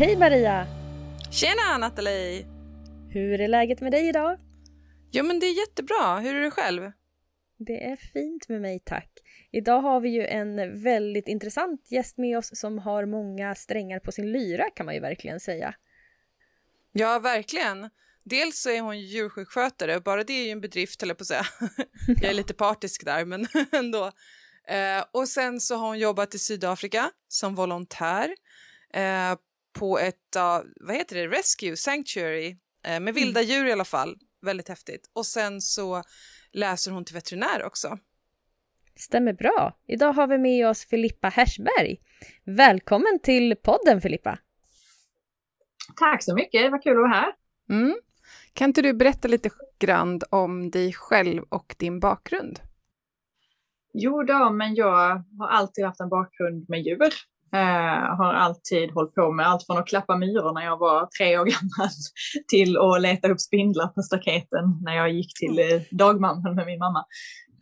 Hej Maria! Tjena Nathalie! Hur är läget med dig idag? Jo men det är jättebra. Hur är det själv? Det är fint med mig tack. Idag har vi ju en väldigt intressant gäst med oss som har många strängar på sin lyra kan man ju verkligen säga. Ja, verkligen. Dels så är hon djursjukskötare, bara det är ju en bedrift, eller på att säga. Jag är lite partisk där, men ändå. Eh, och sen så har hon jobbat i Sydafrika som volontär eh, på ett, uh, vad heter det, Rescue Sanctuary, eh, med vilda mm. djur i alla fall. Väldigt häftigt. Och sen så läser hon till veterinär också. Stämmer bra. Idag har vi med oss Filippa Hersberg. Välkommen till podden Filippa. Tack så mycket, vad kul att vara här. Mm. Kan inte du berätta lite grann om dig själv och din bakgrund? Jo då, men jag har alltid haft en bakgrund med djur. Uh, har alltid hållit på med allt från att klappa myror när jag var tre år gammal till att leta upp spindlar på staketen när jag gick till uh, dagmamman med min mamma.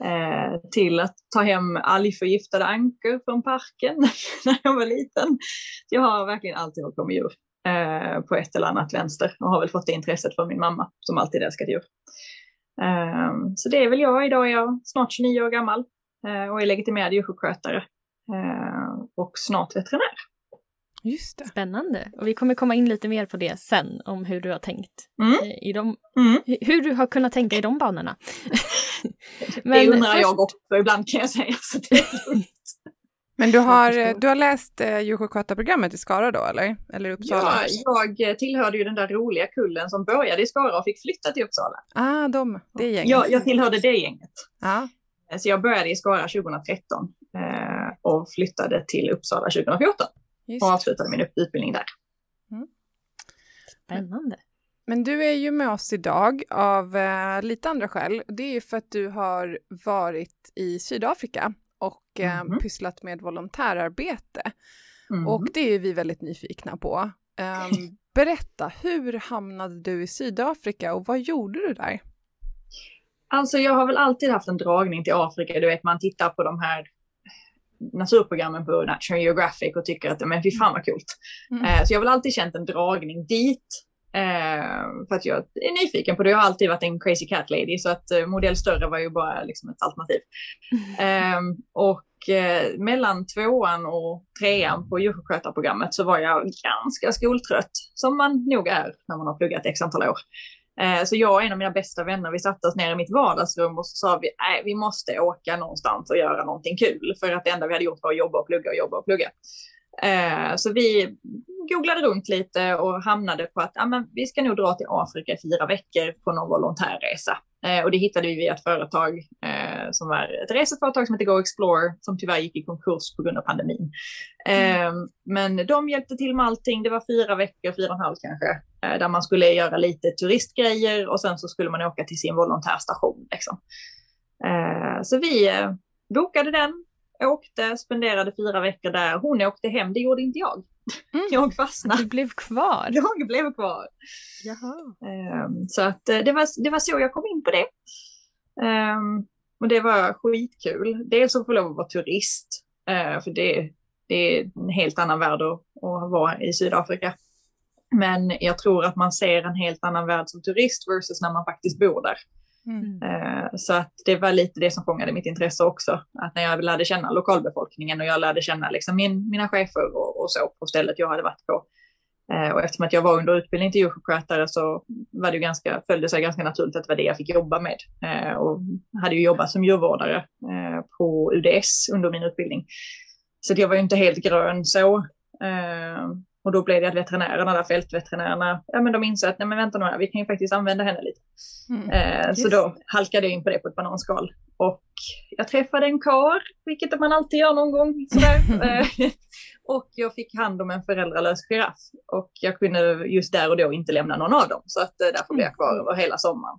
Uh, till att ta hem algförgiftade ankor från parken när jag var liten. Jag har verkligen alltid hållit på med djur på ett eller annat vänster och har väl fått det intresset från min mamma som alltid älskat djur. så det är väl jag. Idag är jag snart 29 år gammal och är legitimerad djursjukskötare Eh, och snart veterinär. Just det. Spännande. Och vi kommer komma in lite mer på det sen, om hur du har tänkt. Mm. Eh, I de, mm. Hur du har kunnat tänka i de banorna. Men det undrar först... jag också ibland kan jag säga. Så det Men du har, du har läst eh, djursjukskötarprogrammet i Skara då, eller? Eller Uppsala? Ja, jag tillhörde ju den där roliga kullen som började i Skara och fick flytta till Uppsala. Ah, de, det gänget. Ja, jag tillhörde det gänget. Ah. Så jag började i Skara 2013 eh, och flyttade till Uppsala 2014 Just. och avslutade min utbildning där. Mm. Spännande. Men du är ju med oss idag av eh, lite andra skäl. Det är ju för att du har varit i Sydafrika och eh, mm. pysslat med volontärarbete. Mm. Och det är vi väldigt nyfikna på. Um, berätta, hur hamnade du i Sydafrika och vad gjorde du där? Alltså jag har väl alltid haft en dragning till Afrika. Du vet, man tittar på de här naturprogrammen på National Geographic och tycker att men fy fan vad coolt. Mm. Uh, så jag har väl alltid känt en dragning dit. Uh, för att jag är nyfiken på det. Jag har alltid varit en crazy cat lady så att uh, modell större var ju bara liksom ett alternativ. Mm. och mellan tvåan och trean på djursjukskötarprogrammet så var jag ganska skoltrött, som man nog är när man har pluggat x antal år. Eh, så jag och en av mina bästa vänner, vi satte oss ner i mitt vardagsrum och så sa vi, nej, vi måste åka någonstans och göra någonting kul. För att det enda vi hade gjort var att jobba och plugga och jobba och plugga. Eh, så vi googlade runt lite och hamnade på att ja, men vi ska nog dra till Afrika i fyra veckor på någon volontärresa. Eh, och det hittade vi via ett företag eh, som var ett reseföretag som heter Go Explore som tyvärr gick i konkurs på grund av pandemin. Eh, mm. Men de hjälpte till med allting. Det var fyra veckor, fyra och en halv kanske, där man skulle göra lite turistgrejer och sen så skulle man åka till sin volontärstation. Liksom. Eh, så vi eh, bokade den, åkte, spenderade fyra veckor där. Hon åkte hem, det gjorde inte jag. Mm. Jag fastnade. Du blev kvar? Jag blev kvar. Jaha. Um, så att det var, det var så jag kom in på det. Um, och det var skitkul. Dels att få lov att vara turist, för det, det är en helt annan värld att, att vara i Sydafrika. Men jag tror att man ser en helt annan värld som turist versus när man faktiskt bor där. Mm. Eh, så att det var lite det som fångade mitt intresse också. Att när jag lärde känna lokalbefolkningen och jag lärde känna liksom min, mina chefer och, och, så på stället jag hade varit på. Eh, och eftersom att jag var under utbildning till djursjukskötare så var det ganska, följde det sig ganska naturligt att det var det jag fick jobba med. Eh, och hade ju jobbat som djurvårdare på UDS under min utbildning. Så jag var ju inte helt grön så. Och då blev det att veterinärerna, där fältveterinärerna, ja men de insåg att nej men vänta nu vi kan ju faktiskt använda henne lite. Mm. Eh, så då halkade jag in på det på ett bananskal. Och jag träffade en kar, vilket man alltid gör någon gång sådär. Eh, och jag fick hand om en föräldralös giraff. Och jag kunde just där och då inte lämna någon av dem. Så att eh, därför blev jag kvar mm. över hela sommaren.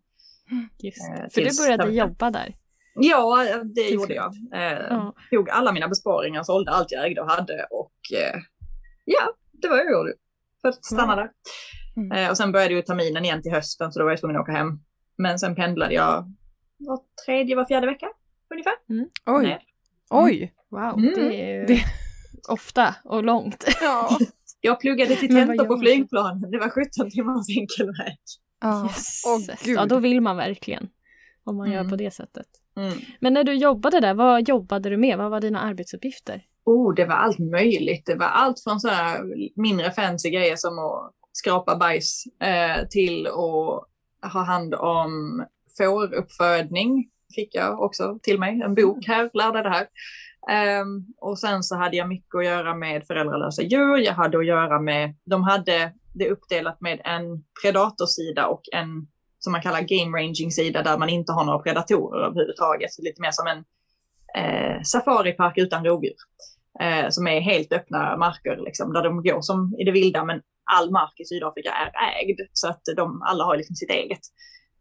Eh, För du började jobba där? Ja, det gjorde jag. Eh, ja. Tog alla mina besparingar, sålde allt jag ägde och hade och eh, ja, det var jag gjorde. För att stanna där. Mm. Eh, och sen började ju terminen igen till hösten så då var jag tvungen att åka hem. Men sen pendlade jag var tredje, var fjärde vecka ungefär. Mm. Oj! Mm. Oj! Wow, mm. det är ju det... ofta och långt. Ja. jag pluggade till tenta på flygplanen. Det var 17 timmars enkel väg. Oh. Yes. Oh, ja, då vill man verkligen. Om man gör mm. på det sättet. Mm. Men när du jobbade där, vad jobbade du med? Vad var dina arbetsuppgifter? Oh, det var allt möjligt. Det var allt från så mindre fancy grejer som att skrapa bajs eh, till att ha hand om fåruppfödning. Fick jag också till mig en bok här, lärde det här. Um, och sen så hade jag mycket att göra med föräldralösa djur. Jag hade att göra med, de hade det uppdelat med en predatorsida och en som man kallar game ranging sida där man inte har några predatorer överhuvudtaget. Så lite mer som en eh, safaripark utan rovdjur. Eh, som är helt öppna marker liksom, där de går som i det vilda men all mark i Sydafrika är ägd så att de alla har liksom sitt eget.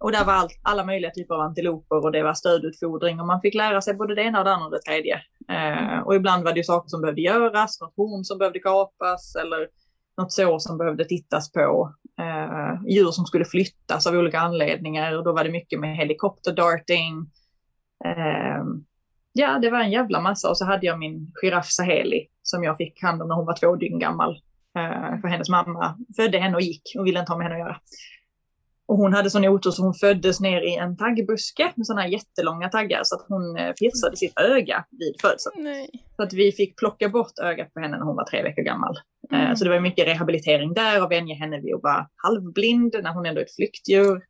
Och där var all, alla möjliga typer av antiloper och det var stödutfodring och man fick lära sig både det ena och det andra och det tredje. Eh, och ibland var det ju saker som behövde göras, något horn som behövde kapas eller något sår som behövde tittas på. Eh, djur som skulle flyttas av olika anledningar och då var det mycket med helikopterdarting. Eh, ja, det var en jävla massa och så hade jag min giraff Saheli som jag fick hand om när hon var två dygn gammal. Eh, för hennes mamma födde henne och gick och ville inte ha med henne att göra. Och hon hade sån otur så hon föddes ner i en taggbuske med sådana här jättelånga taggar så att hon eh, piercade sitt öga vid födseln. Så att vi fick plocka bort ögat på henne när hon var tre veckor gammal. Eh, mm. Så det var mycket rehabilitering där och vänja henne vid att vara halvblind när hon ändå är ett flyktdjur.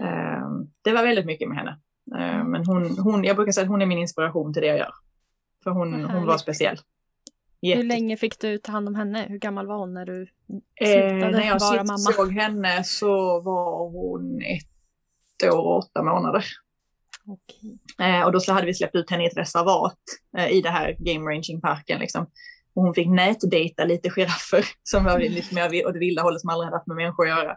Mm. Det var väldigt mycket med henne. Men hon, hon, jag brukar säga att hon är min inspiration till det jag gör. För hon, hon var speciell. Jätte... Hur länge fick du ta hand om henne? Hur gammal var hon när du slutade eh, När jag vara mamma? såg henne så var hon ett år och åtta månader. Okay. Eh, och då hade vi släppt ut henne i ett reservat eh, i det här game ranging parken liksom. Och hon fick nätdejta lite giraffer som var lite mer åt det vilda hållet som aldrig hade haft med människor att göra.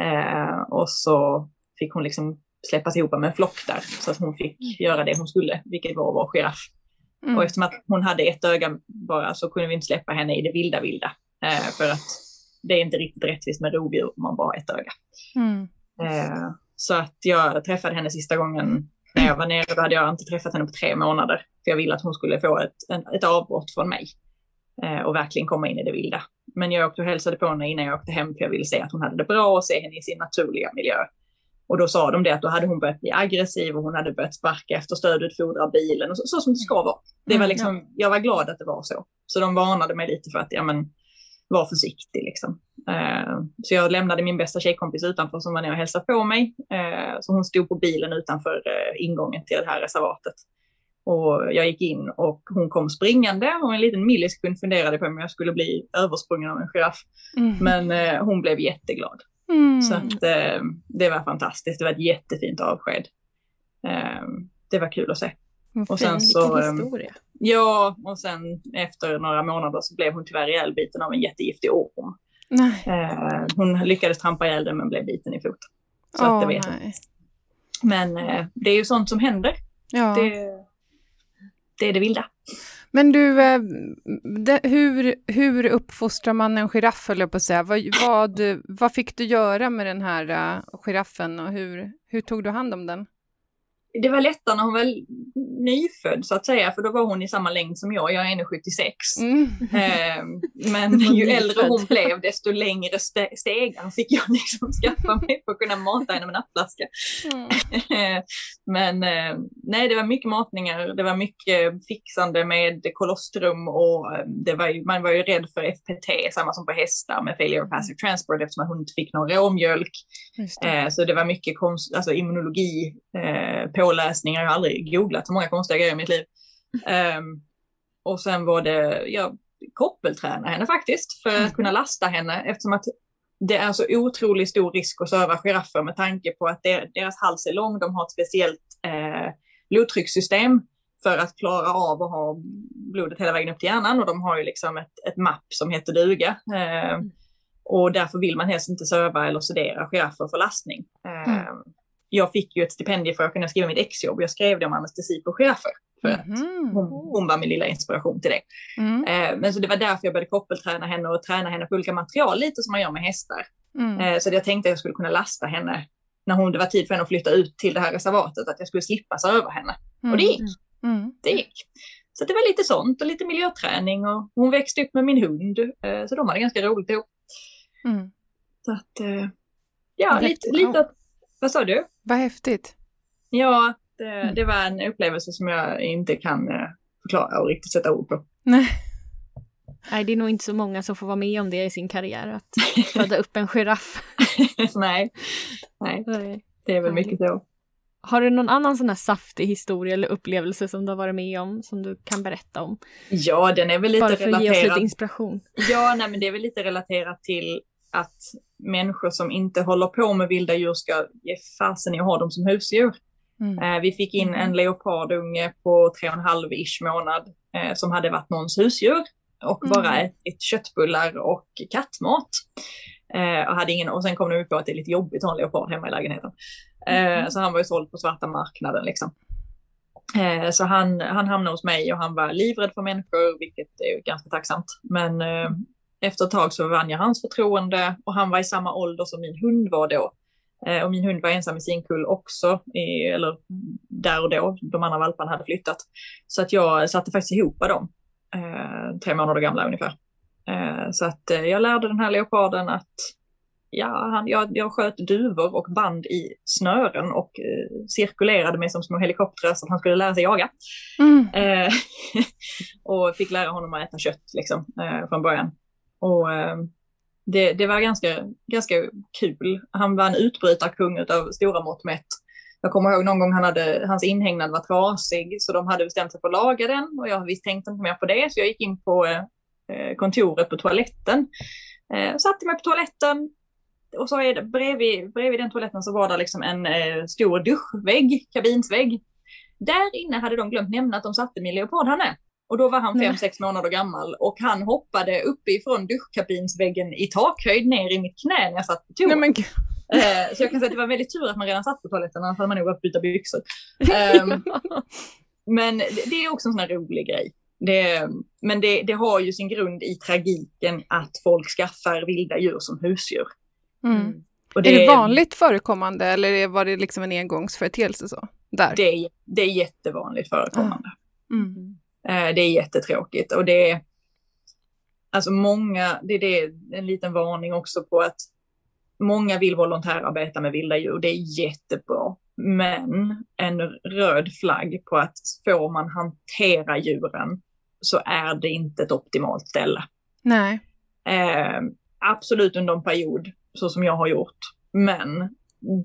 Eh, och så fick hon liksom släppas ihop med en flock där så att hon fick mm. göra det hon skulle, vilket var att vara giraff. Mm. Och eftersom att hon hade ett öga bara så kunde vi inte släppa henne i det vilda vilda. Eh, för att det är inte riktigt rättvist med rovdjur om man bara har ett öga. Mm. Eh, så att jag träffade henne sista gången när jag var nere. Då hade jag inte träffat henne på tre månader. För jag ville att hon skulle få ett, en, ett avbrott från mig. Eh, och verkligen komma in i det vilda. Men jag åkte och hälsade på henne innan jag åkte hem för jag ville se att hon hade det bra och se henne i sin naturliga miljö. Och då sa de det att då hade hon börjat bli aggressiv och hon hade börjat sparka efter stödutfodra bilen och så, så som det ska vara. Det var mm, liksom, jag var glad att det var så. Så de varnade mig lite för att, ja men, var försiktig liksom. Uh, så jag lämnade min bästa tjejkompis utanför som var nere och hälsade på mig. Uh, så hon stod på bilen utanför uh, ingången till det här reservatet. Och jag gick in och hon kom springande och en liten millisekund funderade på om jag skulle bli översprungen av en giraff. Mm. Men hon blev jätteglad. Mm. Så att, eh, det var fantastiskt. Det var ett jättefint avsked. Eh, det var kul att se. Och sen så, eh, historia. Ja, och sen efter några månader så blev hon tyvärr ihjälbiten av en jättegiftig orm. Eh, hon lyckades trampa ihjäl den men blev biten i foten. Så oh, att det vet nej. Men eh, det är ju sånt som händer. Ja. Det, det är det vilda. Men du, eh, det, hur, hur uppfostrar man en giraff, höll jag på att säga. Vad, vad, vad fick du göra med den här uh, giraffen och hur, hur tog du hand om den? Det var lättare när hon var nyfödd så att säga, för då var hon i samma längd som jag, jag är 1,76. Mm. Eh, men ju äldre hon blev, desto längre ste stegar fick jag liksom skaffa mig för att kunna mata henne med nappflaska. Mm. men eh, nej, det var mycket matningar, det var mycket fixande med kolostrum och det var ju, man var ju rädd för FPT, samma som på hästar med failure of passive transport eftersom hon inte fick någon råmjölk. Eh, så det var mycket konst, alltså immunologi eh, påläsningar. Jag har aldrig googlat så många konstiga grejer i mitt liv. Um, och sen var det, jag koppeltränade henne faktiskt för att kunna lasta henne eftersom att det är så otroligt stor risk att söva giraffer med tanke på att deras hals är lång. De har ett speciellt eh, blodtryckssystem för att klara av att ha blodet hela vägen upp till hjärnan och de har ju liksom ett, ett mapp som heter duga. Eh, och därför vill man helst inte söva eller sedera giraffer för lastning. Eh, mm jag fick ju ett stipendium för att kunna skriva mitt exjobb. Jag skrev det om anestesi på chefer. För att mm. hon, hon, var min lilla inspiration till det. Mm. Eh, men så det var därför jag började koppelträna henne och träna henne på olika material, lite som man gör med hästar. Mm. Eh, så jag tänkte att jag skulle kunna lasta henne när hon, det var tid för henne att flytta ut till det här reservatet, att jag skulle slippa över henne. Och det gick. Mm. Mm. Det gick. Så det var lite sånt och lite miljöträning och hon växte upp med min hund. Eh, så de hade ganska roligt ihop. Mm. Så att, eh, ja, lite, lite att vad sa du? Vad häftigt. Ja, det, mm. det, var en upplevelse som jag inte kan eh, förklara och riktigt sätta ord på. Nej. Nej, det är nog inte så många som får vara med om det i sin karriär, att föda upp en giraff. Nej. Nej, det är väl mycket så. Har du någon annan sån här saftig historia eller upplevelse som du har varit med om som du kan berätta om? Ja, den är väl lite relaterad. Bara för att ge oss lite inspiration. Ja, nej, men det är väl lite relaterat till att människor som inte håller på med vilda djur ska ge fasen i att ha dem som husdjur. Mm. Eh, vi fick in en mm. leopardunge på tre och en halv ish månad eh, som hade varit någons husdjur och mm. bara ätit köttbullar och kattmat. Eh, och, hade ingen, och sen kom de på att det är lite jobbigt att ha en leopard hemma i lägenheten. Mm. Så han var ju såld på svarta marknaden liksom. Så han, han hamnade hos mig och han var livrädd för människor, vilket är ganska tacksamt. Men efter ett tag så vann jag hans förtroende och han var i samma ålder som min hund var då. Eh, och min hund var ensam i sin kull också, i, eller där och då, de andra valparna hade flyttat. Så att jag satte faktiskt ihop dem, eh, tre månader gamla ungefär. Eh, så att eh, jag lärde den här leoparden att ja, han, jag, jag sköt duvor och band i snören och eh, cirkulerade med som små helikoptrar så att han skulle lära sig jaga. Mm. Eh, och fick lära honom att äta kött liksom, eh, från början. Och eh, det, det, var ganska, ganska kul. Han var en utbrytarkung av stora mått mätt. Jag kommer ihåg någon gång han hade, hans inhägnad var trasig så de hade bestämt sig för att laga den och jag visst tänkte inte mer på det så jag gick in på eh, eh kontoret på toaletten. Eh, satte mig på toaletten och så är det, bredvid, bredvid den toaletten så var det liksom en eh, stor duschvägg, kabinsvägg. Där inne hade de glömt nämna att de satte min leopardhanne. Och då var han fem, sex månader gammal och han hoppade uppifrån duschkabinsväggen i takhöjd ner i mitt knä när jag satt på toa. Nej, eh, så jag kan säga att det var väldigt tur att man redan satt på toaletten, annars hade man nog behövt byta byxor. Um, men det, det, är också en sån här rolig grej. Det, men det, det, har ju sin grund i tragiken att folk skaffar vilda djur som husdjur. Mm. mm. Är det vanligt förekommande eller var det liksom en engångsföreteelse så? Där? Det, det är jättevanligt förekommande. Mm. Eh, det är jättetråkigt och det är alltså många, det är det, en liten varning också på att många vill volontärarbeta med vilda djur. Det är jättebra. Men en röd flagg på att får man hantera djuren så är det inte ett optimalt ställe. Nej. Eh, absolut under en period, så som jag har gjort. Men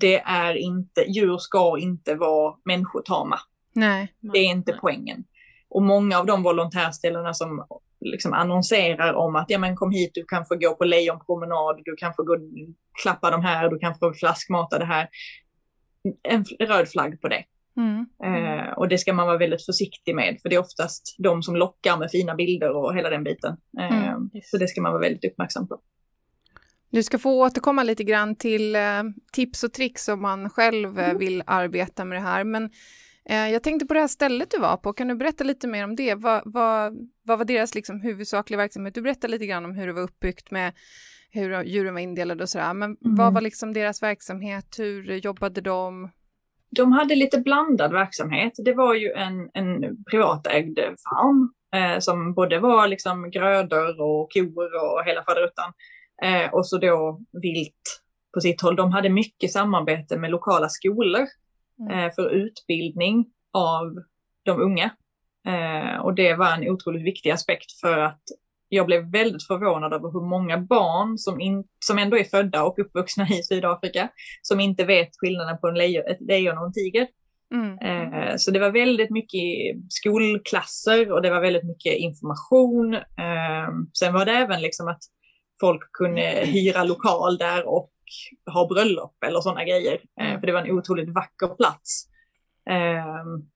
det är inte, djur ska inte vara människotama. Nej. Det är inte poängen. Och många av de volontärställena som liksom annonserar om att ja, men kom hit, du kan få gå på lejonpromenad, du kan få gå klappa de här, du kan få flaskmata det här. En röd flagg på det. Mm. Eh, och det ska man vara väldigt försiktig med, för det är oftast de som lockar med fina bilder och hela den biten. Eh, mm. Så det ska man vara väldigt uppmärksam på. Du ska få återkomma lite grann till eh, tips och tricks om man själv eh, vill arbeta med det här. Men jag tänkte på det här stället du var på, kan du berätta lite mer om det? Vad, vad, vad var deras liksom huvudsakliga verksamhet? Du berättade lite grann om hur det var uppbyggt med hur djuren var indelade och sådär, men mm. vad var liksom deras verksamhet? Hur jobbade de? de hade lite blandad verksamhet. Det var ju en, en privatägd farm eh, som både var liksom grödor och kor och hela faderuttan. Eh, och så då vilt på sitt håll. De hade mycket samarbete med lokala skolor mm. eh, för utbildning av de unga. Eh, och det var en otroligt viktig aspekt för att jag blev väldigt förvånad över hur många barn som, in, som ändå är födda och uppvuxna i Sydafrika som inte vet skillnaden på en lejon, ett lejon och en tiger. Mm. Eh, så det var väldigt mycket skolklasser och det var väldigt mycket information. Eh, sen var det även liksom att folk kunde hyra lokal där och ha bröllop eller sådana grejer. Eh, för det var en otroligt vacker plats. Um,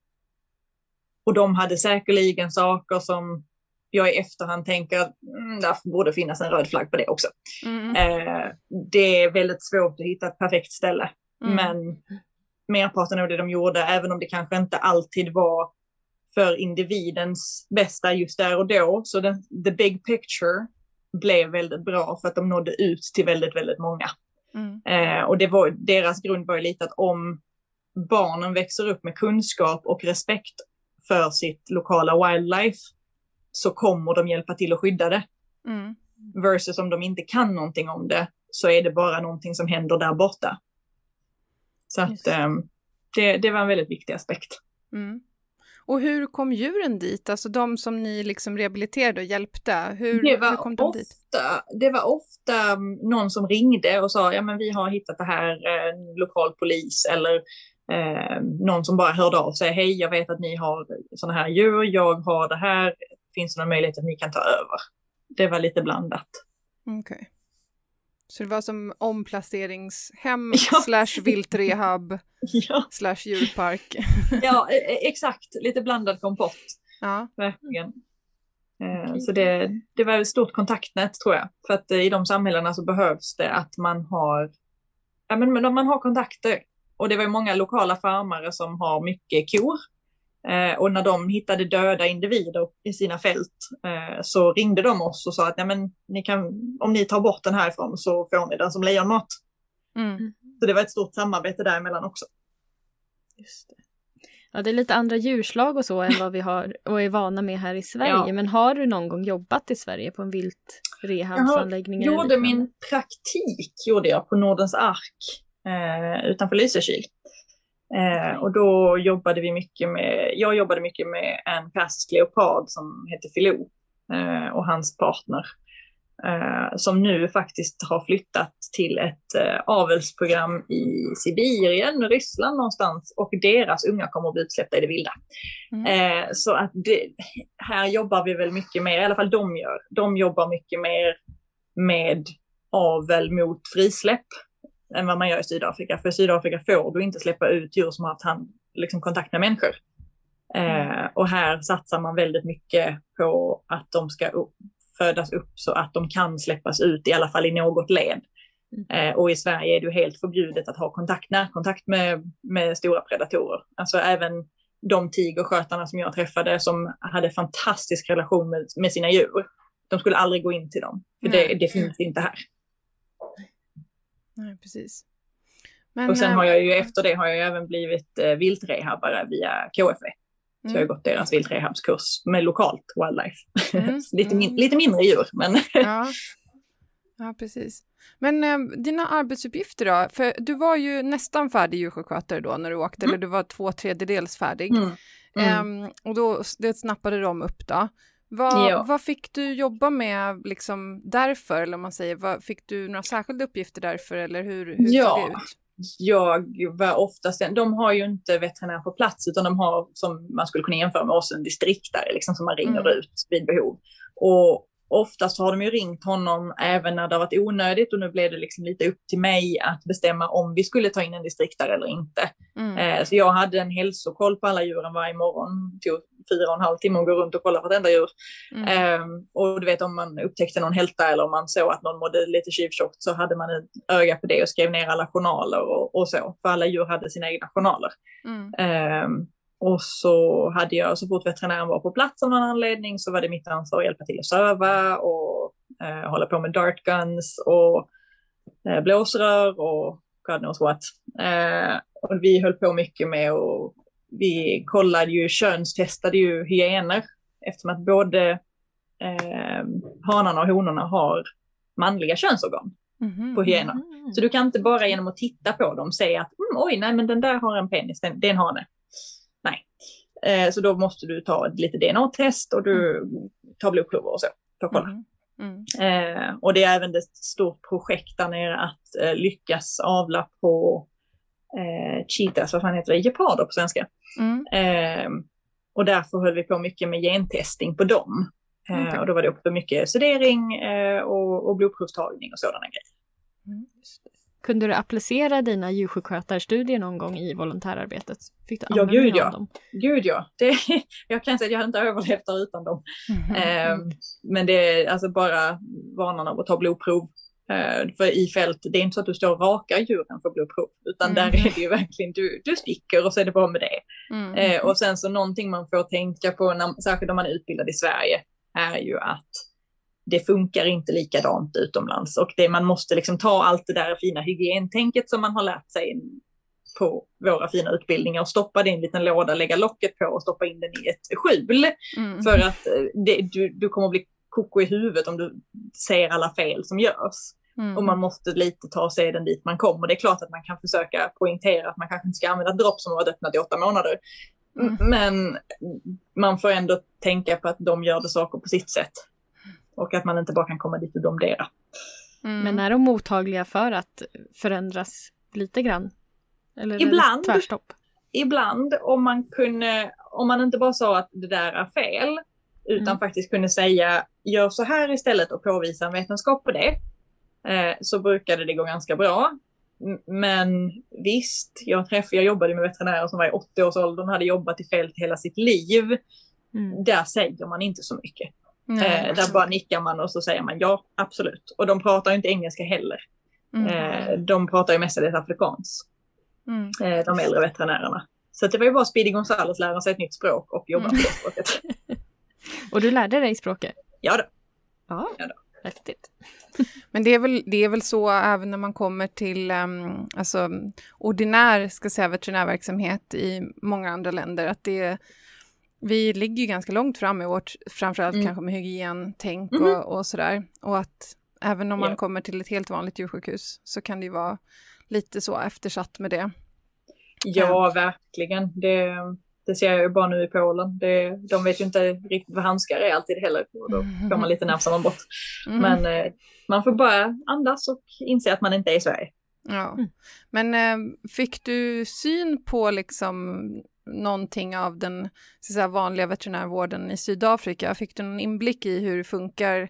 och de hade säkerligen saker som jag i efterhand tänker att mm, där borde finnas en röd flagg på det också. Mm. Eh, det är väldigt svårt att hitta ett perfekt ställe. Mm. Men merparten av det de gjorde, även om det kanske inte alltid var för individens bästa just där och då, så den, the big picture blev väldigt bra för att de nådde ut till väldigt, väldigt många. Mm. Eh, och det var, deras grund var ju lite att om barnen växer upp med kunskap och respekt för sitt lokala wildlife så kommer de hjälpa till att skydda det. Mm. Versus om de inte kan någonting om det så är det bara någonting som händer där borta. Så att um, det, det var en väldigt viktig aspekt. Mm. Och hur kom djuren dit? Alltså de som ni liksom rehabiliterade och hjälpte, hur, det var hur kom de ofta, dit? Det var ofta mm, någon som ringde och sa, ja men vi har hittat det här, eh, lokal polis eller eh, någon som bara hörde av sig, hej jag vet att ni har sådana här djur, jag har det här, finns det någon möjlighet att ni kan ta över? Det var lite blandat. Okej. Okay. Så det var som omplaceringshem ja. slash viltrehab ja. slash djurpark. ja, e, e, exakt. Lite blandad kompott. Ja. Verkligen. Eh, okay. Så det, det var ett stort kontaktnät tror jag. För att i de samhällena så behövs det att man har, ja, men man har kontakter. Och det var ju många lokala farmare som har mycket kor. Eh, och när de hittade döda individer i sina fält eh, så ringde de oss och sa att men, ni kan, om ni tar bort den härifrån så får ni den som lejonmat. Mm. Så det var ett stort samarbete däremellan också. Just det. Ja, det är lite andra djurslag och så än vad vi har och är vana med här i Sverige. Ja. Men har du någon gång jobbat i Sverige på en vilt rehabsanläggning? Jag gjorde min praktik gjorde jag på Nordens ark eh, utanför Lysekil. Eh, och då jobbade vi mycket med, jag jobbade mycket med en persisk leopard som heter Filou eh, och hans partner. Eh, som nu faktiskt har flyttat till ett eh, avelsprogram i Sibirien, Ryssland någonstans och deras unga kommer att bli utsläppta i det vilda. Mm. Eh, så att det, här jobbar vi väl mycket mer, i alla fall de gör, de jobbar mycket mer med avel mot frisläpp än vad man gör i Sydafrika. För i Sydafrika får du inte släppa ut djur som har haft hand, liksom kontakt med människor. Mm. Eh, och här satsar man väldigt mycket på att de ska upp, födas upp så att de kan släppas ut, i alla fall i något led. Mm. Eh, och i Sverige är det helt förbjudet att ha kontakt, närkontakt med, med stora predatorer. Alltså även de tigerskötarna som jag träffade som hade fantastisk relation med, med sina djur. De skulle aldrig gå in till dem, för det, det finns inte här. Nej, precis. Men, och sen har jag ju eh, efter det har jag även blivit eh, viltrehabare via KFV. Så mm. jag har gått deras viltrehabskurs med lokalt wildlife. Mm. lite, min, mm. lite mindre djur, men... ja. ja, precis. Men eh, dina arbetsuppgifter då? För du var ju nästan färdig djursjukskötare då när du åkte, mm. eller du var två tredjedels färdig. Um, och då det snappade de upp då. Vad, ja. vad fick du jobba med liksom därför, eller om man säger, vad, fick du några särskilda uppgifter därför eller hur, hur ja. såg det ut? Jag var oftast, de har ju inte veterinär på plats utan de har, som man skulle kunna jämföra med oss, en distriktare liksom, som man ringer mm. ut vid behov. Och oftast har de ju ringt honom även när det har varit onödigt och nu blev det liksom lite upp till mig att bestämma om vi skulle ta in en distriktare eller inte. Mm. Eh, så jag hade en hälsokoll på alla djuren varje morgon, tog fyra och en halv timme att gå runt och kolla vartenda djur. Mm. Eh, och du vet om man upptäckte någon hälta eller om man såg att någon mådde lite tjuvtjockt så hade man ett öga på det och skrev ner alla journaler och, och så, för alla djur hade sina egna journaler. Mm. Eh, och så hade jag, så fort veterinären var på plats av någon anledning så var det mitt ansvar att hjälpa till att söva och eh, hålla på med dartguns och eh, blåsrör och God knows what. Eh, och vi höll på mycket med och vi kollade ju, könstestade ju hyener eftersom att både eh, hanarna och honorna har manliga könsorgan mm -hmm. på hyenor. Mm. Så du kan inte bara genom att titta på dem säga att mm, oj, nej men den där har en penis, den, det är en hane. Nej. Eh, så då måste du ta lite DNA-test och du mm. tar blodprover och så för att kolla. Mm. Mm. Eh, och det är även ett stort projekt där nere att eh, lyckas avla på eh, cheetahs, vad fan heter det, geparder på svenska. Mm. Eh, och därför höll vi på mycket med gentesting på dem. Eh, okay. Och då var det också mycket sedering eh, och, och blodprovstagning och sådana grejer. Mm. Kunde du applicera dina djursjukskötarstudier någon gång i volontärarbetet? Fick du ja, gud ja. Dem? Gud ja. Det, jag kan säga att jag hade inte överlevt där utan dem. Mm. Eh, men det är alltså bara vanan av att ta blodprov. Eh, för i fält, det är inte så att du står och rakar djuren för blodprov, utan mm. där är det ju verkligen, du, du sticker och så är det bra med det. Mm. Eh, och sen så någonting man får tänka på, när, särskilt om man är utbildad i Sverige, är ju att det funkar inte likadant utomlands och det, man måste liksom ta allt det där fina hygientänket som man har lärt sig på våra fina utbildningar och stoppa det i en liten låda, lägga locket på och stoppa in den i ett skjul. Mm. För att eh, det, du, du kommer att bli koko i huvudet om du ser alla fel som görs. Mm. Och man måste lite ta sig den dit man kommer. Det är klart att man kan försöka poängtera att man kanske inte ska använda dropp som har varit öppnat i åtta månader. Mm. Men man får ändå tänka på att de gör det saker på sitt sätt. Och att man inte bara kan komma dit och domdera. Mm. Men är de mottagliga för att förändras lite grann? Eller ibland, tvärstopp? Ibland, om man, kunde, om man inte bara sa att det där är fel, utan mm. faktiskt kunde säga gör så här istället och påvisa en vetenskap på det, eh, så brukade det gå ganska bra. Men visst, jag, träffade, jag jobbade med veterinärer som var i 80-årsåldern och hade jobbat i fält hela sitt liv. Mm. Där säger man inte så mycket. Eh, där bara nickar man och så säger man ja, absolut. Och de pratar inte engelska heller. Mm. Eh, de pratar ju mestadels afrikans. Mm. Eh, de äldre veterinärerna. Så det var ju bara Speedy Gonzales lära sig ett nytt språk och jobba mm. på det språket. och du lärde dig språket? Ja då. Ja, ja då. Häftigt. Men det är, väl, det är väl så även när man kommer till um, alltså, ordinär ska säga, veterinärverksamhet i många andra länder, att det vi ligger ju ganska långt fram i vårt, framförallt mm. kanske med hygientänk mm. och, och sådär. Och att även om man ja. kommer till ett helt vanligt djursjukhus så kan det ju vara lite så eftersatt med det. Ja, verkligen. Det, det ser jag ju bara nu i Polen. Det, de vet ju inte riktigt vad handskar är alltid heller. Och då får man lite nervsammanbrott. Mm. Men eh, man får bara andas och inse att man inte är i Sverige. Ja, mm. men eh, fick du syn på liksom någonting av den så säga, vanliga veterinärvården i Sydafrika? Fick du någon inblick i hur det funkar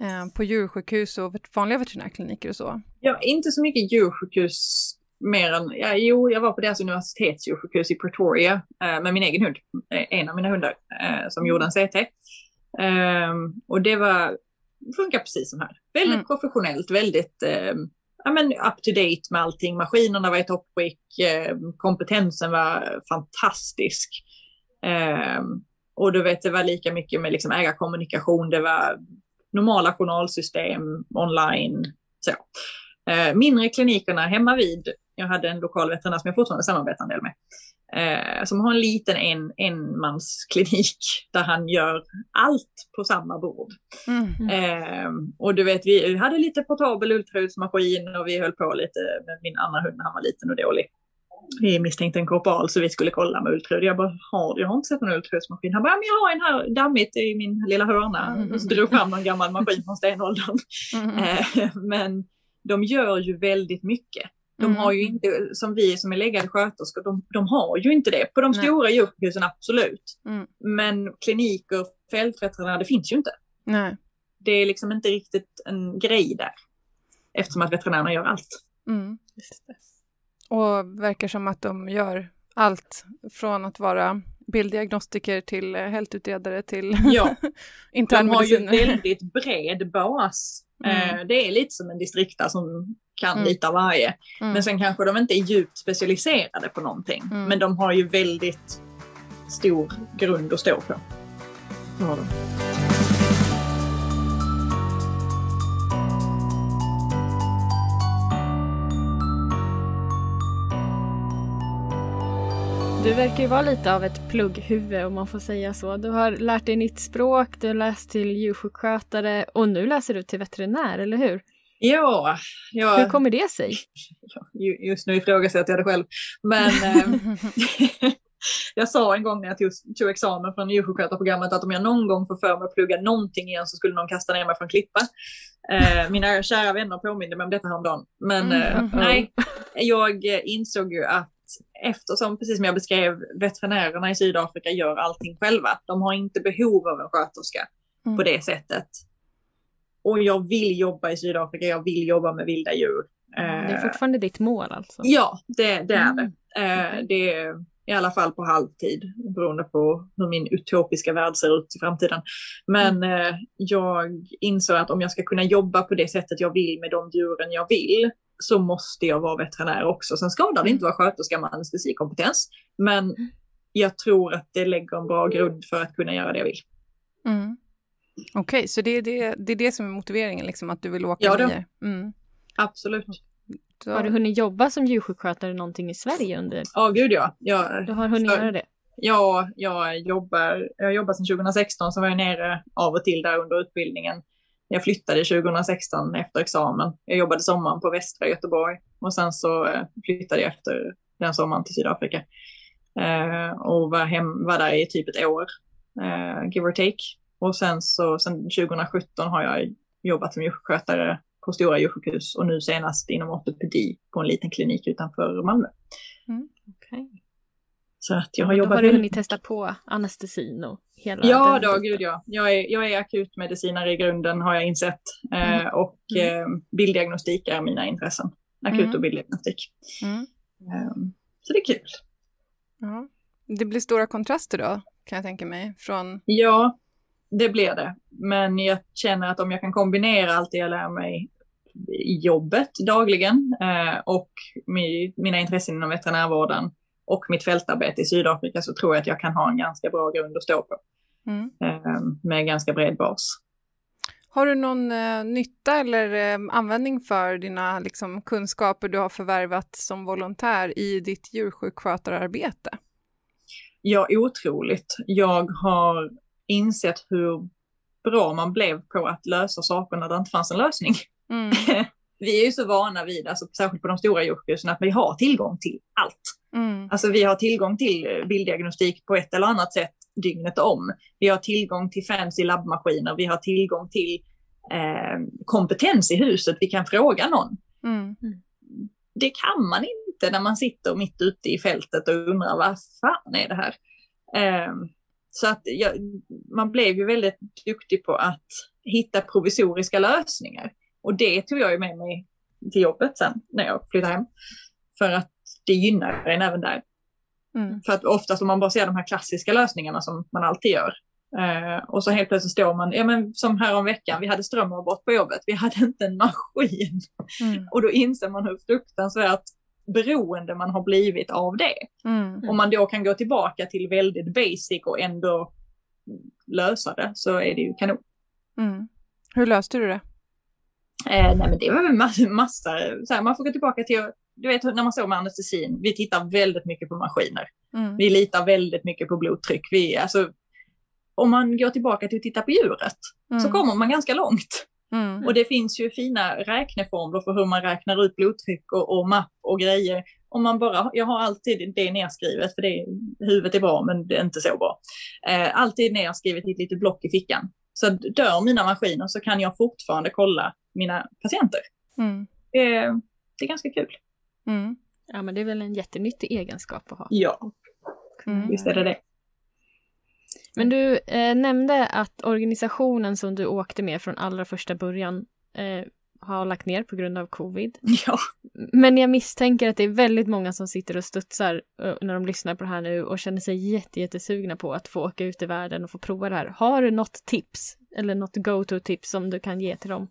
eh, på djursjukhus och vanliga veterinärkliniker och så? Ja, inte så mycket djursjukhus mer än, ja, jo, jag var på deras universitetsdjursjukhus i Pretoria eh, med min egen hund, eh, en av mina hundar, eh, som gjorde en CT. Ehm, och det var, funkar precis som här. Väldigt mm. professionellt, väldigt ehm, ja, men up to date med allting. Maskinerna var i toppskick, eh, kompetensen var fantastisk. Eh, och du vet, det var lika mycket med liksom ägarkommunikation, det var normala journalsystem online. Så. Eh, mindre klinikerna hemma vid, jag hade en lokal veterinär som jag fortfarande samarbetar en del med, eh, som har en liten en, enmansklinik där han gör allt på samma bord. Mm. Eh, och du vet, vi hade lite portabel ultraljudsmaskin och vi höll på lite med min andra hund när han var liten och dålig. Vi misstänkte en korpal så vi skulle kolla med ultraljud. Jag bara, har, jag har inte sett någon ultraljudsmaskin. Han bara, men jag har en här dammigt i min lilla hörna. Mm. Och så drog fram någon gammal maskin från stenåldern. Mm. Eh, men de gör ju väldigt mycket. De mm. har ju inte, som vi som är läggade sköterskor, de, de har ju inte det. På de Nej. stora djursjukhusen absolut. Mm. Men kliniker, fältveterinärer, det finns ju inte. Nej. Det är liksom inte riktigt en grej där. Eftersom att veterinärerna gör allt. Mm. Och verkar som att de gör allt från att vara bilddiagnostiker till hältutredare till ja. internmediciner. De har ju väldigt bred bas. Mm. Eh, det är lite som en distrikta som kan mm. lite av varje. Mm. Men sen kanske de inte är djupt specialiserade på någonting. Mm. Men de har ju väldigt stor grund att stå på. Ja, Du verkar ju vara lite av ett plugghuvud om man får säga så. Du har lärt dig nytt språk, du har läst till djursjukskötare och nu läser du till veterinär, eller hur? Ja, ja. Hur kommer det sig? Just nu ifrågasätter jag det själv. Men eh, jag sa en gång när jag tog, tog examen från djursjukskötarprogrammet att om jag någon gång får för mig att plugga någonting igen så skulle någon kasta ner mig från klippa. Eh, mina kära vänner påminde mig om detta häromdagen. Men eh, mm. nej, jag insåg ju att eftersom, precis som jag beskrev, veterinärerna i Sydafrika gör allting själva. De har inte behov av en sköterska mm. på det sättet. Och jag vill jobba i Sydafrika, jag vill jobba med vilda djur. Det är fortfarande ditt mål alltså? Ja, det, det är det. Mm. Det är i alla fall på halvtid, beroende på hur min utopiska värld ser ut i framtiden. Men mm. jag insåg att om jag ska kunna jobba på det sättet jag vill med de djuren jag vill, så måste jag vara veterinär också. Sen skadar det inte vara sköterska med anestesikompetens, men mm. jag tror att det lägger en bra grund för att kunna göra det jag vill. Mm. Okej, okay, så det är det, det är det som är motiveringen, liksom, att du vill åka ja, ner? Mm. Absolut. Så... Har du hunnit jobba som djursjukskötare någonting i Sverige under? Ja, oh, gud ja. Jag, du har hunnit så... göra det? Ja, jag jobbar, jag har jobbat sedan 2016, så var jag nere av och till där under utbildningen. Jag flyttade 2016 efter examen. Jag jobbade sommaren på västra Göteborg och sen så eh, flyttade jag efter den sommaren till Sydafrika. Eh, och var, hem, var där i typ ett år, eh, give or take. Och sen så sen 2017 har jag jobbat som djursjukskötare på stora djursjukhus och nu senast inom ortopedi på en liten klinik utanför Malmö. Mm, okay. Så att jag har jobbat... Då har du hunnit testa på anestesin och hela Ja, då, gud ja. Jag är, jag är akutmedicinare i grunden har jag insett. Eh, mm. och mm. Eh, bilddiagnostik är mina intressen. Akut mm. och bilddiagnostik. Eh, så det är kul. Ja. Det blir stora kontraster då, kan jag tänka mig, från... Ja, det blir det. Men jag känner att om jag kan kombinera allt det jag lär mig i jobbet dagligen eh, och mina intressen inom veterinärvården och mitt fältarbete i Sydafrika så tror jag att jag kan ha en ganska bra grund att stå på. Mm. Eh, med ganska bred bas. Har du någon eh, nytta eller eh, användning för dina liksom, kunskaper du har förvärvat som volontär i ditt djursjukskötararbete? Ja, otroligt. Jag har insett hur bra man blev på att lösa saker när det inte fanns en lösning. Mm. vi är ju så vana vid, alltså, särskilt på de stora djursjukhusen, att vi har tillgång till allt. Mm. Alltså vi har tillgång till bilddiagnostik på ett eller annat sätt dygnet om. Vi har tillgång till fancy labbmaskiner, vi har tillgång till eh, kompetens i huset, vi kan fråga någon. Mm. Det kan man inte när man sitter mitt ute i fältet och undrar vad fan är det här? Eh, så att jag, man blev ju väldigt duktig på att hitta provisoriska lösningar. Och det tog jag ju med mig till jobbet sen när jag flyttade hem. För att det gynnar en även där. Mm. För att oftast om man bara ser de här klassiska lösningarna som man alltid gör. Eh, och så helt plötsligt står man, ja men som här om veckan, vi hade strömavbrott på jobbet, vi hade inte en maskin. Mm. Och då inser man hur fruktansvärt beroende man har blivit av det. Mm. Om man då kan gå tillbaka till väldigt basic och ändå lösa det så är det ju kanon. Mm. Hur löste du det? Eh, nej men det var väl massa, massa så här, man får gå tillbaka till, du vet när man står med anestesin, vi tittar väldigt mycket på maskiner. Mm. Vi litar väldigt mycket på blodtryck. Vi, alltså, om man går tillbaka till att titta på djuret så mm. kommer man ganska långt. Mm. Och det finns ju fina räkneformler för hur man räknar ut blodtryck och, och mapp och grejer. Om man bara, jag har alltid det nedskrivet, för det, huvudet är bra men det är inte så bra. Eh, alltid nedskrivet i ett litet block i fickan. Så dör mina maskiner så kan jag fortfarande kolla mina patienter. Mm. Eh, det är ganska kul. Mm. Ja men det är väl en jättenyttig egenskap att ha. Ja, mm. visst är det det. Men du eh, nämnde att organisationen som du åkte med från allra första början eh, har lagt ner på grund av covid. Ja. Men jag misstänker att det är väldigt många som sitter och studsar uh, när de lyssnar på det här nu och känner sig jätte, jättesugna på att få åka ut i världen och få prova det här. Har du något tips eller något go-to-tips som du kan ge till dem?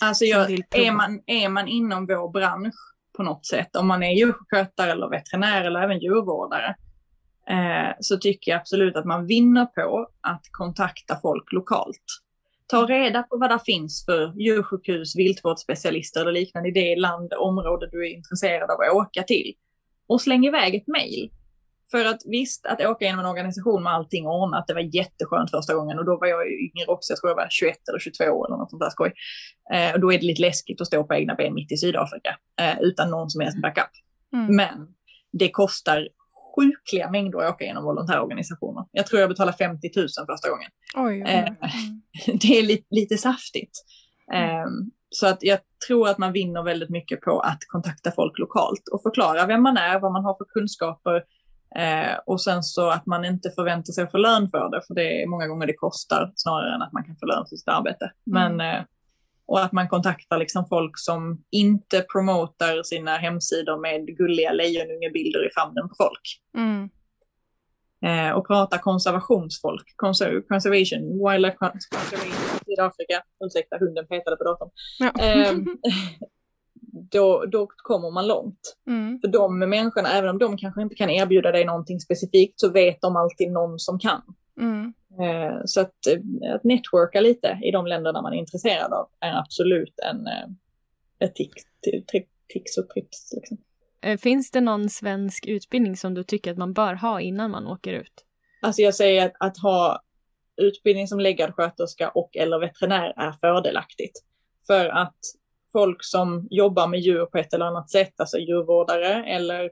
Alltså jag, är, man, är man inom vår bransch på något sätt, om man är djurskötare eller veterinär eller även djurvårdare, eh, så tycker jag absolut att man vinner på att kontakta folk lokalt. Ta reda på vad det finns för djursjukhus, viltvårdsspecialister eller liknande i det land, område du är intresserad av att åka till. Och släng iväg ett mejl. För att visst, att åka genom en organisation med allting ordnat, det var jätteskönt första gången och då var jag yngre också, jag tror jag var 21 eller 22 eller något sånt där skoj. Eh, och då är det lite läskigt att stå på egna ben mitt i Sydafrika eh, utan någon som helst backup. Mm. Men det kostar sjukliga mängder att åka genom volontärorganisationer. Jag tror jag betalade 50 000 första gången. Oj, oj, oj. Eh, det är lite, lite saftigt. Mm. Så att jag tror att man vinner väldigt mycket på att kontakta folk lokalt och förklara vem man är, vad man har för kunskaper eh, och sen så att man inte förväntar sig att få lön för det, för det är många gånger det kostar snarare än att man kan få lön för sitt arbete. Mm. Men, eh, och att man kontaktar liksom folk som inte promotar sina hemsidor med gulliga lejonungebilder i famnen på folk. Mm eh, och prata konservationsfolk, conser conservation, wildlife conservation i Sydafrika. Ursäkta, hunden petade på datorn. Ja. Eh, då, då kommer man långt. Mm. För de människorna, även om de kanske inte kan erbjuda dig någonting specifikt, så vet de alltid någon som kan. Mm. Eh, så att, eh, att networka lite i de länderna man är intresserad av är absolut en, eh, ett tics, tics och trips. Liksom. Finns det någon svensk utbildning som du tycker att man bör ha innan man åker ut? Alltså jag säger att, att ha utbildning som läggarsköterska och eller veterinär är fördelaktigt. För att folk som jobbar med djur på ett eller annat sätt, alltså djurvårdare eller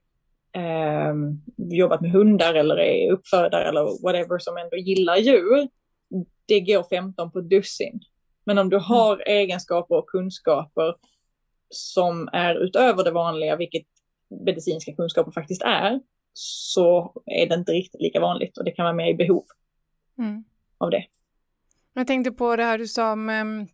eh, jobbat med hundar eller är uppfödare eller whatever som ändå gillar djur, det går 15 på dussin. Men om du har mm. egenskaper och kunskaper som är utöver det vanliga, vilket medicinska kunskaper faktiskt är, så är det inte riktigt lika vanligt och det kan vara mer i behov mm. av det. Jag tänkte på det här du sa om um,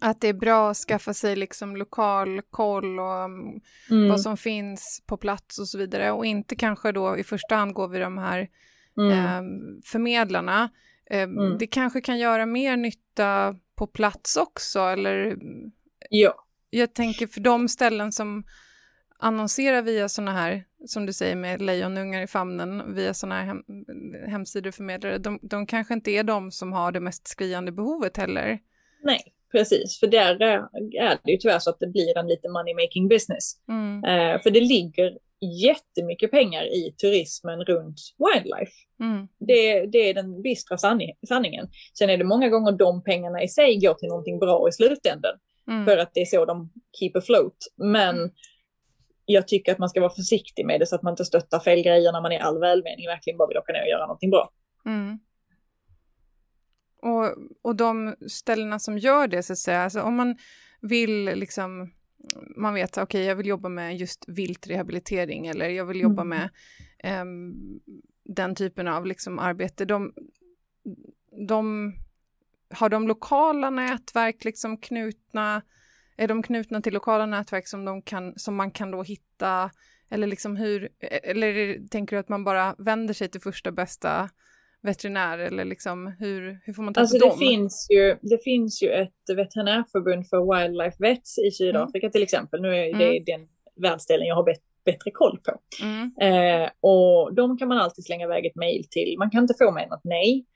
att det är bra att skaffa sig liksom lokal koll och um, mm. vad som finns på plats och så vidare och inte kanske då i första hand gå vid de här mm. um, förmedlarna. Mm. Det kanske kan göra mer nytta på plats också eller? Ja. Jag tänker för de ställen som annonsera via sådana här, som du säger med lejonungar i famnen, via sådana här hem, hemsideförmedlare, de, de kanske inte är de som har det mest skriande behovet heller. Nej, precis, för där är det ju tyvärr så att det blir en lite money making business. Mm. Eh, för det ligger jättemycket pengar i turismen runt wildlife. Mm. Det, det, är den bistra sanning, sanningen. Sen är det många gånger de pengarna i sig går till någonting bra i slutändan. Mm. För att det är så de keep afloat. Men mm jag tycker att man ska vara försiktig med det så att man inte stöttar fel grejer när man i all välmening verkligen bara vill åka ner och göra någonting bra. Mm. Och, och de ställena som gör det, så att säga, alltså om man vill liksom, man vet, okej, okay, jag vill jobba med just viltrehabilitering eller jag vill jobba mm. med um, den typen av liksom arbete, de, de, har de lokala nätverk liksom knutna är de knutna till lokala nätverk som, de kan, som man kan då hitta? Eller, liksom hur, eller tänker du att man bara vänder sig till första bästa veterinär? Eller liksom, hur, hur får man ta alltså det dem? Finns ju, det finns ju ett veterinärförbund för wildlife vets i Sydafrika mm. till exempel. Nu är det mm. den världsdelen jag har bett, bättre koll på. Mm. Eh, och de kan man alltid slänga iväg ett mejl till. Man kan inte få med något nej.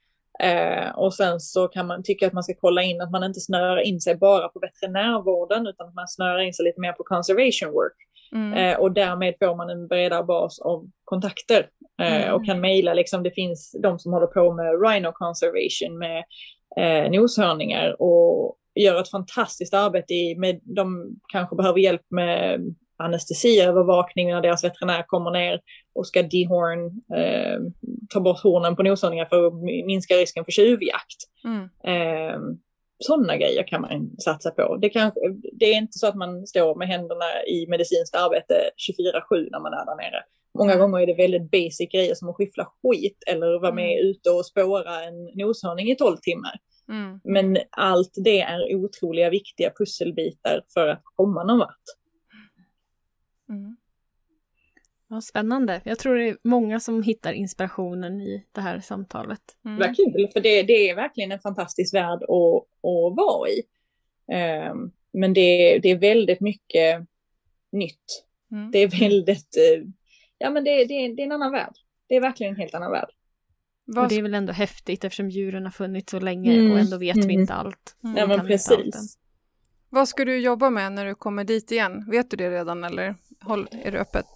Eh, och sen så kan man tycka att man ska kolla in att man inte snöar in sig bara på veterinärvården utan att man snöar in sig lite mer på conservation work. Mm. Eh, och därmed får man en bredare bas av kontakter mm. och kan mejla. Liksom, det finns de som håller på med rhino conservation med eh, noshörningar och gör ett fantastiskt arbete i, med, de kanske behöver hjälp med anestesiövervakning när deras veterinär kommer ner och ska dehorn, eh, ta bort hornen på noshörningar för att minska risken för tjuvjakt. Mm. Eh, sådana grejer kan man satsa på. Det, kan, det är inte så att man står med händerna i medicinskt arbete 24-7 när man är där nere. Många gånger är det väldigt basic grejer som att skyffla skit eller vara med mm. ute och spåra en noshörning i 12 timmar. Mm. Men allt det är otroliga viktiga pusselbitar för att komma någon vart. Mm. Ja, spännande. Jag tror det är många som hittar inspirationen i det här samtalet. Mm. Vad kul, för det, det, är verkligen en fantastisk värld att, att vara i. Um, men det, det, är väldigt mycket nytt. Mm. Det är väldigt, uh, ja men det, det, det är en annan värld. Det är verkligen en helt annan värld. Och det är väl ändå häftigt eftersom djuren har funnits så länge mm. och ändå vet vi mm. inte allt. Mm. Ja men precis. Vad ska du jobba med när du kommer dit igen? Vet du det redan eller håll, är det öppet?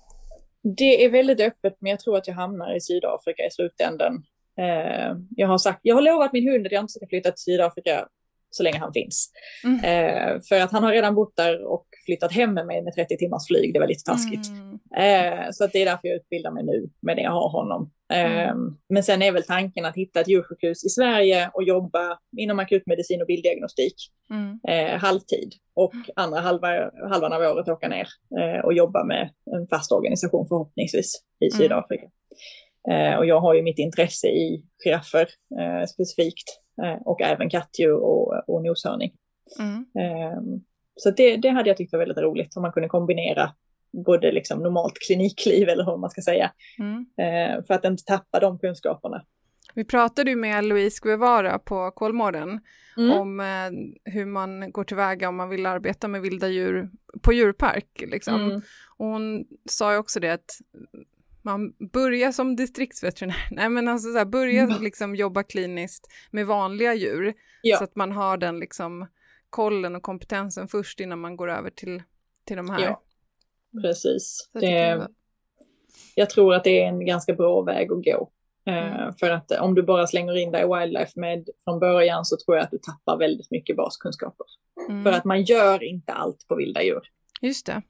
Det är väldigt öppet, men jag tror att jag hamnar i Sydafrika i slutändan. Eh, jag har sagt, jag har lovat min hund att jag inte ska flytta till Sydafrika så länge han finns. Mm. Eh, för att han har redan bott där och flyttat hem med mig med 30 timmars flyg. Det var lite taskigt. Mm. Eh, så att det är därför jag utbildar mig nu med det jag har honom. Mm. Men sen är väl tanken att hitta ett djursjukhus i Sverige och jobba inom akutmedicin och bilddiagnostik mm. eh, halvtid. Och andra halva, halvan av året åka ner eh, och jobba med en fast organisation förhoppningsvis i mm. Sydafrika. Eh, och jag har ju mitt intresse i giraffer eh, specifikt eh, och även kattdjur och, och noshörning. Mm. Ehm, så det, det hade jag tyckt var väldigt roligt om man kunde kombinera både liksom normalt klinikliv eller hur man ska säga. Mm. Eh, för att inte tappa de kunskaperna. Vi pratade ju med Louise Guevara på Kolmården mm. om eh, hur man går tillväga om man vill arbeta med vilda djur på djurpark. Liksom. Mm. Och hon sa ju också det att man börjar som distriktsveterinär, nej men alltså så här, börja mm. liksom jobba kliniskt med vanliga djur ja. så att man har den liksom kollen och kompetensen först innan man går över till, till de här. Ja, precis. Det, jag, jag tror att det är en ganska bra väg att gå. Eh, mm. för att om du bara slänger in dig i wildlife med från början så tror jag att du tappar väldigt mycket baskunskaper. Mm. För att man gör inte allt på vilda djur. Just det.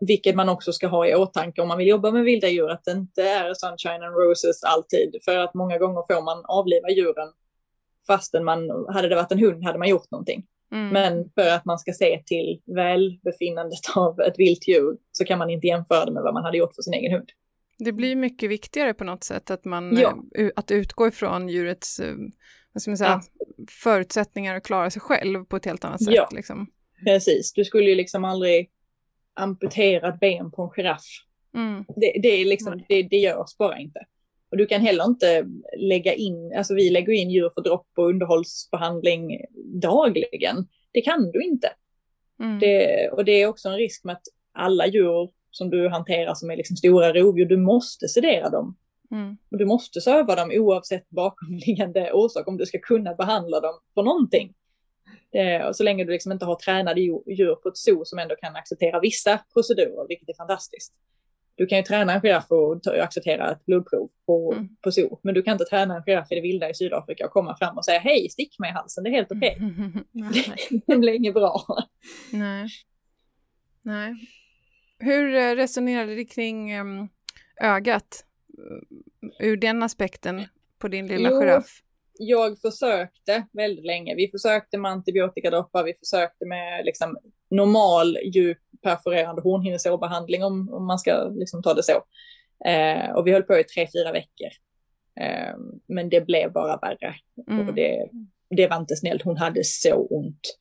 Vilket man också ska ha i åtanke om man vill jobba med vilda djur, att det inte är sunshine and roses alltid. För att många gånger får man avliva djuren fastän man, hade det varit en hund hade man gjort någonting. Mm. Men för att man ska se till välbefinnandet av ett vilt djur så kan man inte jämföra det med vad man hade gjort för sin egen hund. Det blir mycket viktigare på något sätt att man ja. Eh, att utgå ifrån djurets eh, vad ska man säga, ja. förutsättningar att klara sig själv på ett helt annat sätt. Ja, liksom. precis. Du skulle ju liksom aldrig amputera ett ben på en giraff. Mm. Det, det, är liksom, det, det görs bara inte. Och du kan heller inte lägga in, alltså vi lägger in djur för dropp och underhållsbehandling dagligen. Det kan du inte. Mm. Det, och det är också en risk med att alla djur som du hanterar som är liksom stora rovdjur, du måste sedera dem. Mm. Och du måste söva dem oavsett bakomliggande orsak om du ska kunna behandla dem för någonting. Det, och så länge du liksom inte har tränade djur på ett zoo som ändå kan acceptera vissa procedurer, vilket är fantastiskt du kan ju träna en giraff och acceptera ett blodprov på, mm. på zoo, men du kan inte träna en giraff i det vilda i Sydafrika och komma fram och säga hej, stick mig i halsen, det är helt okej. Okay. det blir inget bra. Nej. Nej. Hur eh, resonerade du kring um, ögat eh, ur den aspekten på din lilla giraff? jag försökte väldigt länge. Vi försökte med antibiotikadroppar, vi försökte med liksom normal djup perforerande hornhinnesårbehandling om, om man ska liksom ta det så. Eh, och vi höll på i tre, fyra veckor. Eh, men det blev bara värre. Mm. Och det, det var inte snällt, hon hade så ont.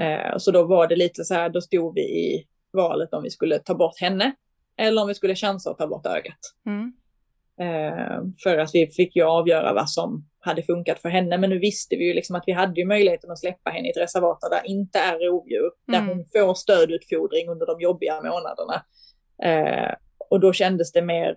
Eh, så då var det lite så här, då stod vi i valet om vi skulle ta bort henne eller om vi skulle chansa att ta bort ögat. Mm. Eh, för att vi fick ju avgöra vad som hade funkat för henne. Men nu visste vi ju liksom att vi hade ju möjligheten att släppa henne i ett reservat där det inte är rovdjur, mm. där hon får stödutfodring under de jobbiga månaderna. Eh, och då kändes det mer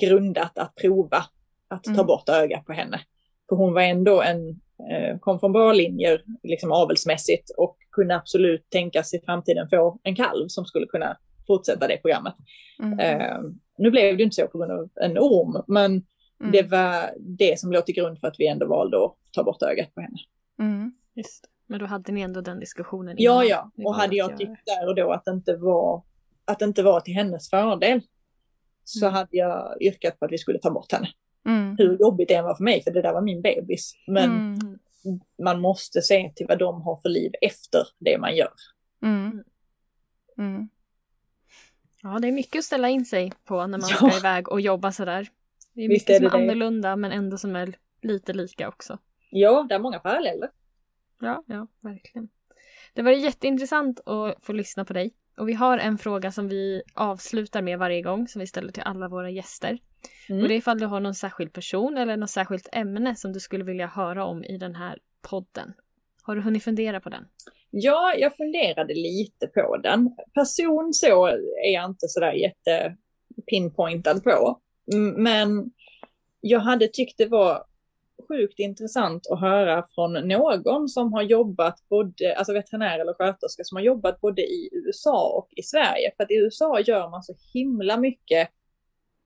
grundat att prova att mm. ta bort ögat på henne. För hon var ändå en, eh, kom från bra linjer liksom avelsmässigt och kunde absolut tänkas i framtiden få en kalv som skulle kunna fortsätta det programmet. Mm. Eh, nu blev det inte så på grund av en orm, men Mm. Det var det som låg till grund för att vi ändå valde att ta bort ögat på henne. Mm. Just. Men då hade ni ändå den diskussionen? Ja, ja. Och hade jag tyckt där och då att det inte var, att det inte var till hennes fördel så mm. hade jag yrkat på att vi skulle ta bort henne. Mm. Hur jobbigt det än var för mig, för det där var min bebis. Men mm. man måste se till vad de har för liv efter det man gör. Ja, det är mycket att ställa in sig på när man ja. ska iväg och jobba sådär. Det är Visst mycket är som är annorlunda men ändå som är lite lika också. Ja, det är många paralleller. Ja, ja, verkligen. Det var jätteintressant att få lyssna på dig. Och vi har en fråga som vi avslutar med varje gång som vi ställer till alla våra gäster. Mm. Och det är ifall du har någon särskild person eller något särskilt ämne som du skulle vilja höra om i den här podden. Har du hunnit fundera på den? Ja, jag funderade lite på den. Person så är jag inte sådär jätte pinpointad på. Men jag hade tyckt det var sjukt intressant att höra från någon som har jobbat både, alltså veterinär eller sköterska som har jobbat både i USA och i Sverige. För att i USA gör man så himla mycket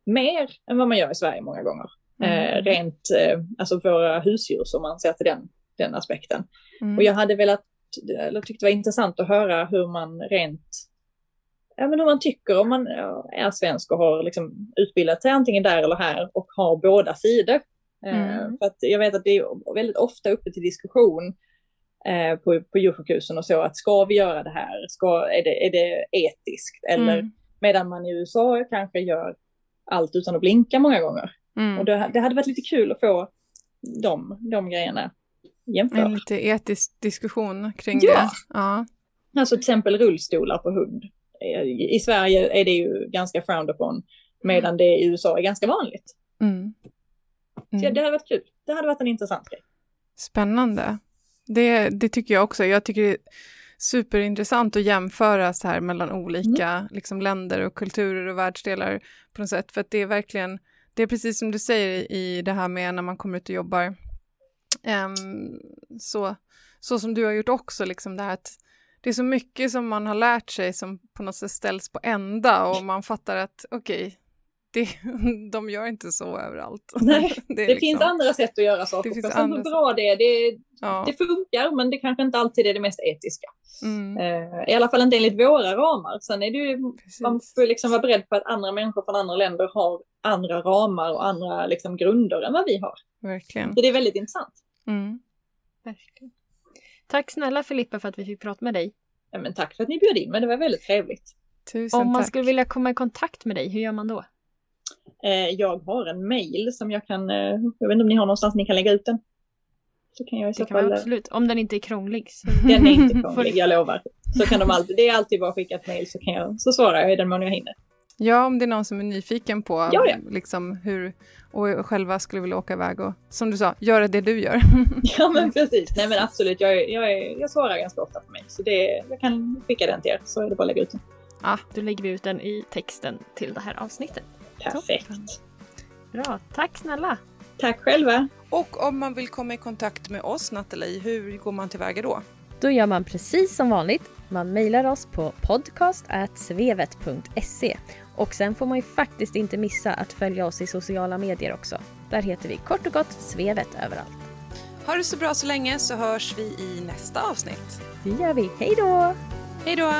mer än vad man gör i Sverige många gånger. Mm. Eh, rent, eh, alltså våra husdjur som man ser till den, den aspekten. Mm. Och jag hade velat, eller tyckte det var intressant att höra hur man rent, ja men hur man tycker om man är svensk och har liksom utbildat sig antingen där eller här och har båda sidor. Eh, Mm. för att jag vet att det är väldigt ofta uppe till diskussion eh, på, på djursjukhusen och så att ska vi göra det här? Ska, är, det, är det etiskt? Eller Mm. medan man i USA kanske gör allt utan att blinka många gånger. Mm. Och det, det hade varit lite kul att få de, de grejerna jämfört. En lite etisk diskussion kring Ja. det. Ja. Alltså till exempel rullstolar på hund. Eh, I Sverige är det ju ganska frowned upon, medan det i USA är ganska vanligt. Mm. Så Mm. det hade varit kul. Det hade varit en intressant grej. Spännande. Det, det tycker jag också. Jag tycker det är superintressant att jämföra så här mellan olika Mm. liksom, länder och kulturer och världsdelar på något sätt. För att det är verkligen, det är precis som du säger i det här med när man kommer ut och jobbar. Um, så, så som du har gjort också, liksom det här att det är så mycket som man har lärt sig som på något sätt ställs på ända och man fattar att okej, det, de gör inte så överallt. Nej, är Det liksom- finns andra sätt att göra saker Det finns på. Sen hur andra bra det är, det, ja. det funkar, men det kanske inte alltid är det mest etiska. Mm, Eh, I alla fall inte enligt våra ramar. Sen är det ju, precis. man får liksom vara beredd på att andra människor från andra länder har andra ramar och andra liksom grunder än vad vi har. Verkligen. Så det är väldigt intressant. Mm. Verkligen. Tack snälla Filippa för att vi fick prata med dig. Ja, men tack för att ni bjöd in mig, det var väldigt trevligt. Tusen Om man tack. skulle vilja komma i kontakt med dig, hur gör man då? Eh, jag har en mail som jag kan, eh, jag vet inte om ni har någonstans ni kan lägga ut den. Så kan jag i så fall, eh, absolut. Om den inte är krånglig. Så. den är inte krånglig, jag lovar. Så kan de alltid, det är alltid bara att skicka ett mail så, kan jag, så svarar jag i den mån jag hinner. Ja, om det är någon som är nyfiken på Ja, ja. Liksom hur, och själva skulle vilja åka iväg och som du sa, göra det du gör. Ja men precis, nej men absolut, jag, jag, jag svarar ganska ofta på mail. Så det, jag kan skicka den till er så är det bara att lägga ut den. ah, då lägger vi ut den i texten till det här avsnittet. Perfekt. Bra, tack snälla! Tack själva. Och om man vill komma i kontakt med oss, Nathalie, hur går man tillväga då? Då gör man precis som vanligt. Man mejlar oss på podcast.svevet.se och sen får man ju faktiskt inte missa att följa oss i sociala medier också. Där heter vi kort och gott Svevet överallt. Ha det så bra så länge så hörs vi i nästa avsnitt. Det gör vi. Hej då! Hej då!